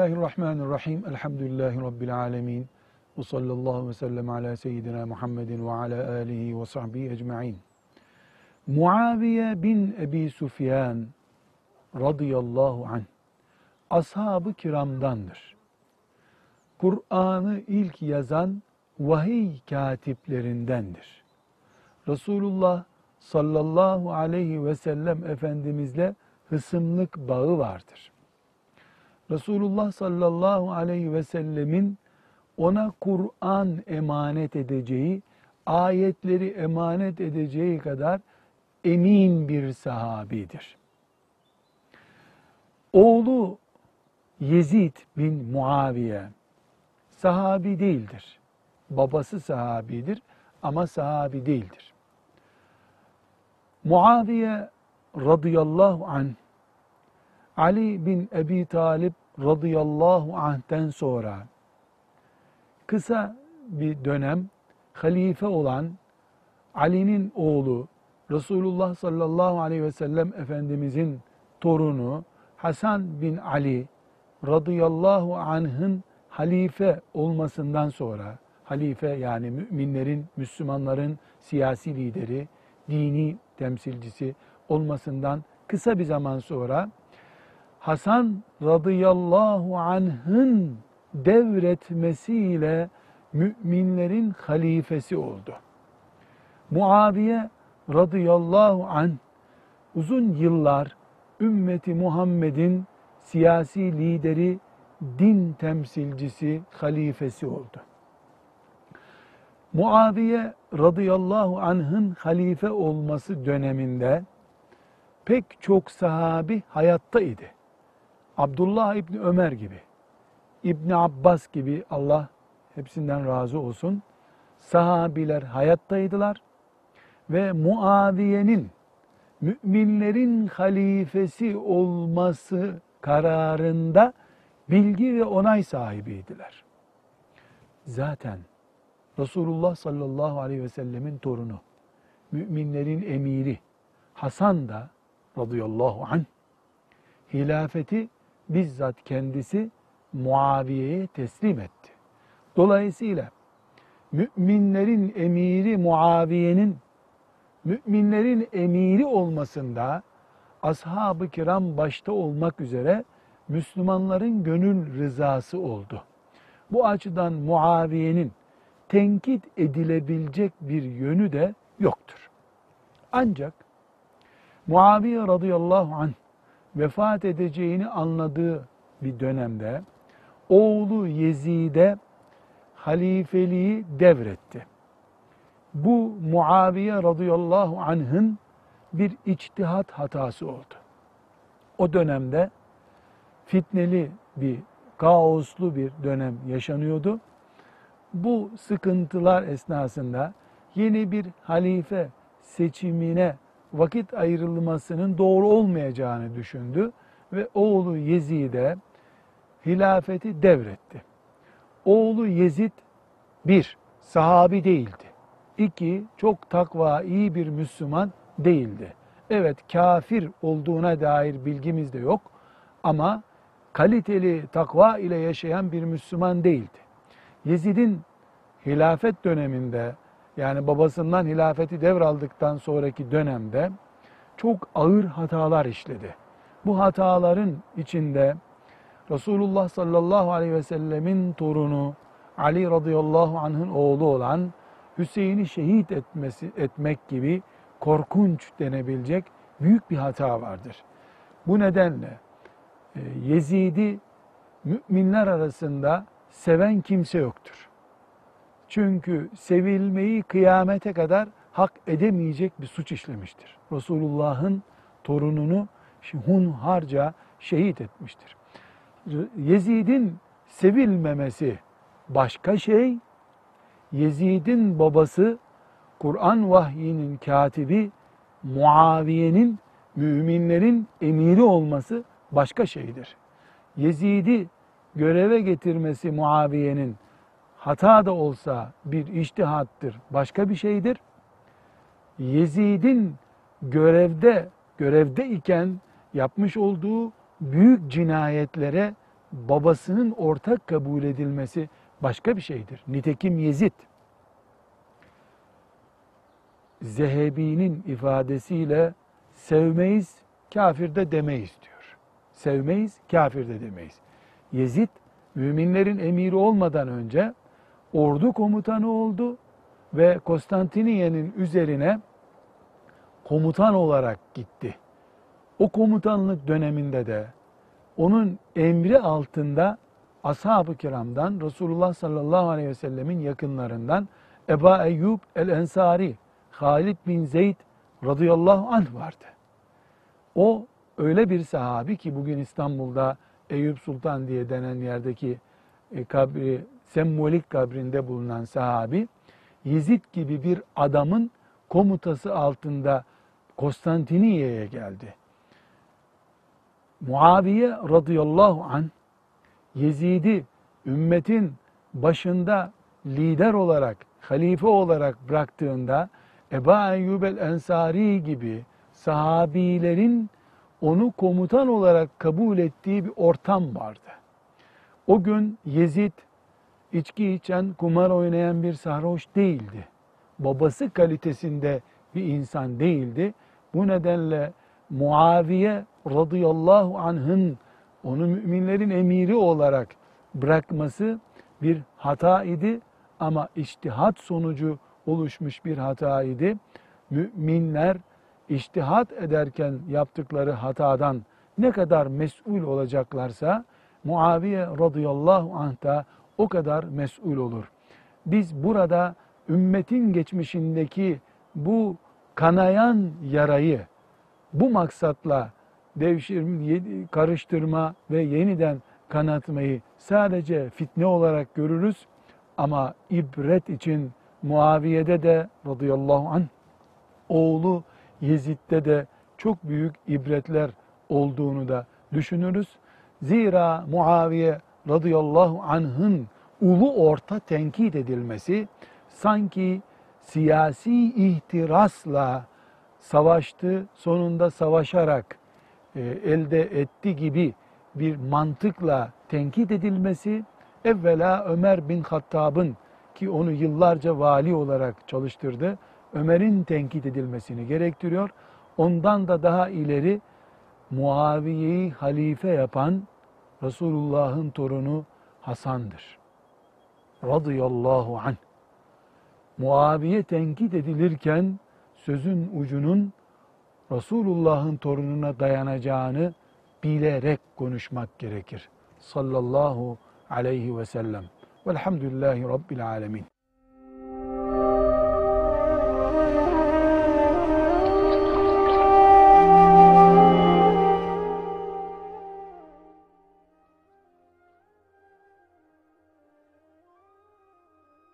Bismillahirrahmanirrahim. Elhamdülillahi Rabbil alemin. Ve sallallahu ve sellem ala seyyidina Muhammedin ve ala alihi ve sahbihi ecma'in. Muaviye bin Ebi Sufyan radıyallahu anh ashab-ı kiramdandır. Kur'an'ı ilk yazan vahiy katiplerindendir. Resulullah sallallahu aleyhi ve sellem Efendimizle hısımlık bağı vardır. Resulullah sallallahu aleyhi ve sellemin ona Kur'an emanet edeceği, ayetleri emanet edeceği kadar emin bir sahabidir. Oğlu Yezid bin Muaviye sahabi değildir. Babası sahabidir ama sahabi değildir. Muaviye radıyallahu anh Ali bin Ebi Talip radıyallahu anh'ten sonra kısa bir dönem halife olan Ali'nin oğlu Resulullah sallallahu aleyhi ve sellem Efendimizin torunu Hasan bin Ali radıyallahu anh'ın halife olmasından sonra halife yani müminlerin, Müslümanların siyasi lideri, dini temsilcisi olmasından kısa bir zaman sonra Hasan radıyallahu anh'ın devretmesiyle müminlerin halifesi oldu. Muaviye radıyallahu anh uzun yıllar ümmeti Muhammed'in siyasi lideri, din temsilcisi, halifesi oldu. Muaviye radıyallahu anh'ın halife olması döneminde pek çok sahabi hayatta idi. Abdullah İbni Ömer gibi, İbni Abbas gibi Allah hepsinden razı olsun. Sahabiler hayattaydılar ve Muaviye'nin müminlerin halifesi olması kararında bilgi ve onay sahibiydiler. Zaten Resulullah sallallahu aleyhi ve sellemin torunu, müminlerin emiri Hasan da radıyallahu anh hilafeti bizzat kendisi Muaviye'ye teslim etti. Dolayısıyla müminlerin emiri Muaviye'nin müminlerin emiri olmasında ashab-ı kiram başta olmak üzere Müslümanların gönül rızası oldu. Bu açıdan Muaviye'nin tenkit edilebilecek bir yönü de yoktur. Ancak Muaviye radıyallahu anh vefat edeceğini anladığı bir dönemde oğlu Yezid'e halifeliği devretti. Bu Muaviye radıyallahu anh'ın bir içtihat hatası oldu. O dönemde fitneli bir, kaoslu bir dönem yaşanıyordu. Bu sıkıntılar esnasında yeni bir halife seçimine vakit ayrılmasının doğru olmayacağını düşündü ve oğlu Yezid'e hilafeti devretti. Oğlu Yezid bir, sahabi değildi. İki, çok takva, iyi bir Müslüman değildi. Evet, kafir olduğuna dair bilgimiz de yok ama kaliteli takva ile yaşayan bir Müslüman değildi. Yezid'in hilafet döneminde yani babasından hilafeti devraldıktan sonraki dönemde çok ağır hatalar işledi. Bu hataların içinde Resulullah sallallahu aleyhi ve sellemin torunu Ali radıyallahu anh'ın oğlu olan Hüseyin'i şehit etmesi etmek gibi korkunç denebilecek büyük bir hata vardır. Bu nedenle e, Yezid'i müminler arasında seven kimse yoktur. Çünkü sevilmeyi kıyamete kadar hak edemeyecek bir suç işlemiştir. Resulullah'ın torununu hunharca şehit etmiştir. Yezid'in sevilmemesi başka şey, Yezid'in babası Kur'an vahyinin katibi Muaviye'nin müminlerin emiri olması başka şeydir. Yezid'i göreve getirmesi Muaviye'nin hata da olsa bir iştihattır, başka bir şeydir. Yezid'in görevde, görevde iken yapmış olduğu büyük cinayetlere babasının ortak kabul edilmesi başka bir şeydir. Nitekim Yezid, Zehebi'nin ifadesiyle sevmeyiz, kafir de demeyiz diyor. Sevmeyiz, kafir de demeyiz. Yezid, müminlerin emiri olmadan önce ordu komutanı oldu ve Konstantiniye'nin üzerine komutan olarak gitti. O komutanlık döneminde de onun emri altında ashab-ı kiramdan Resulullah sallallahu aleyhi ve sellemin yakınlarından Eba Eyyub el-Ensari, Halid bin Zeyd radıyallahu anh vardı. O öyle bir sahabi ki bugün İstanbul'da Eyüp Sultan diye denen yerdeki e, kabri, sembolik kabrinde bulunan sahabi, Yezid gibi bir adamın komutası altında Konstantiniye'ye geldi. Muaviye radıyallahu an Yezid'i ümmetin başında lider olarak, halife olarak bıraktığında Eba Eyyub el-Ensari gibi sahabilerin onu komutan olarak kabul ettiği bir ortam vardı. O gün Yezid içki içen, kumar oynayan bir sarhoş değildi. Babası kalitesinde bir insan değildi. Bu nedenle Muaviye radıyallahu anh'ın onu müminlerin emiri olarak bırakması bir hata idi ama iştihat sonucu oluşmuş bir hata idi. Müminler iştihat ederken yaptıkları hatadan ne kadar mesul olacaklarsa Muaviye radıyallahu anh da o kadar mesul olur. Biz burada ümmetin geçmişindeki bu kanayan yarayı bu maksatla devşir, karıştırma ve yeniden kanatmayı sadece fitne olarak görürüz ama ibret için Muaviye'de de radıyallahu anh oğlu Yezid'de de çok büyük ibretler olduğunu da düşünürüz. Zira Muaviye radıyallahu anh'ın ulu orta tenkit edilmesi sanki siyasi ihtirasla savaştı, sonunda savaşarak e, elde etti gibi bir mantıkla tenkit edilmesi evvela Ömer bin Hattab'ın ki onu yıllarca vali olarak çalıştırdı. Ömer'in tenkit edilmesini gerektiriyor. Ondan da daha ileri Muaviye'yi halife yapan Resulullah'ın torunu Hasan'dır. Radıyallahu anh. Muaviye tenkit edilirken sözün ucunun Resulullah'ın torununa dayanacağını bilerek konuşmak gerekir. Sallallahu aleyhi ve sellem. Velhamdülillahi Rabbil alemin.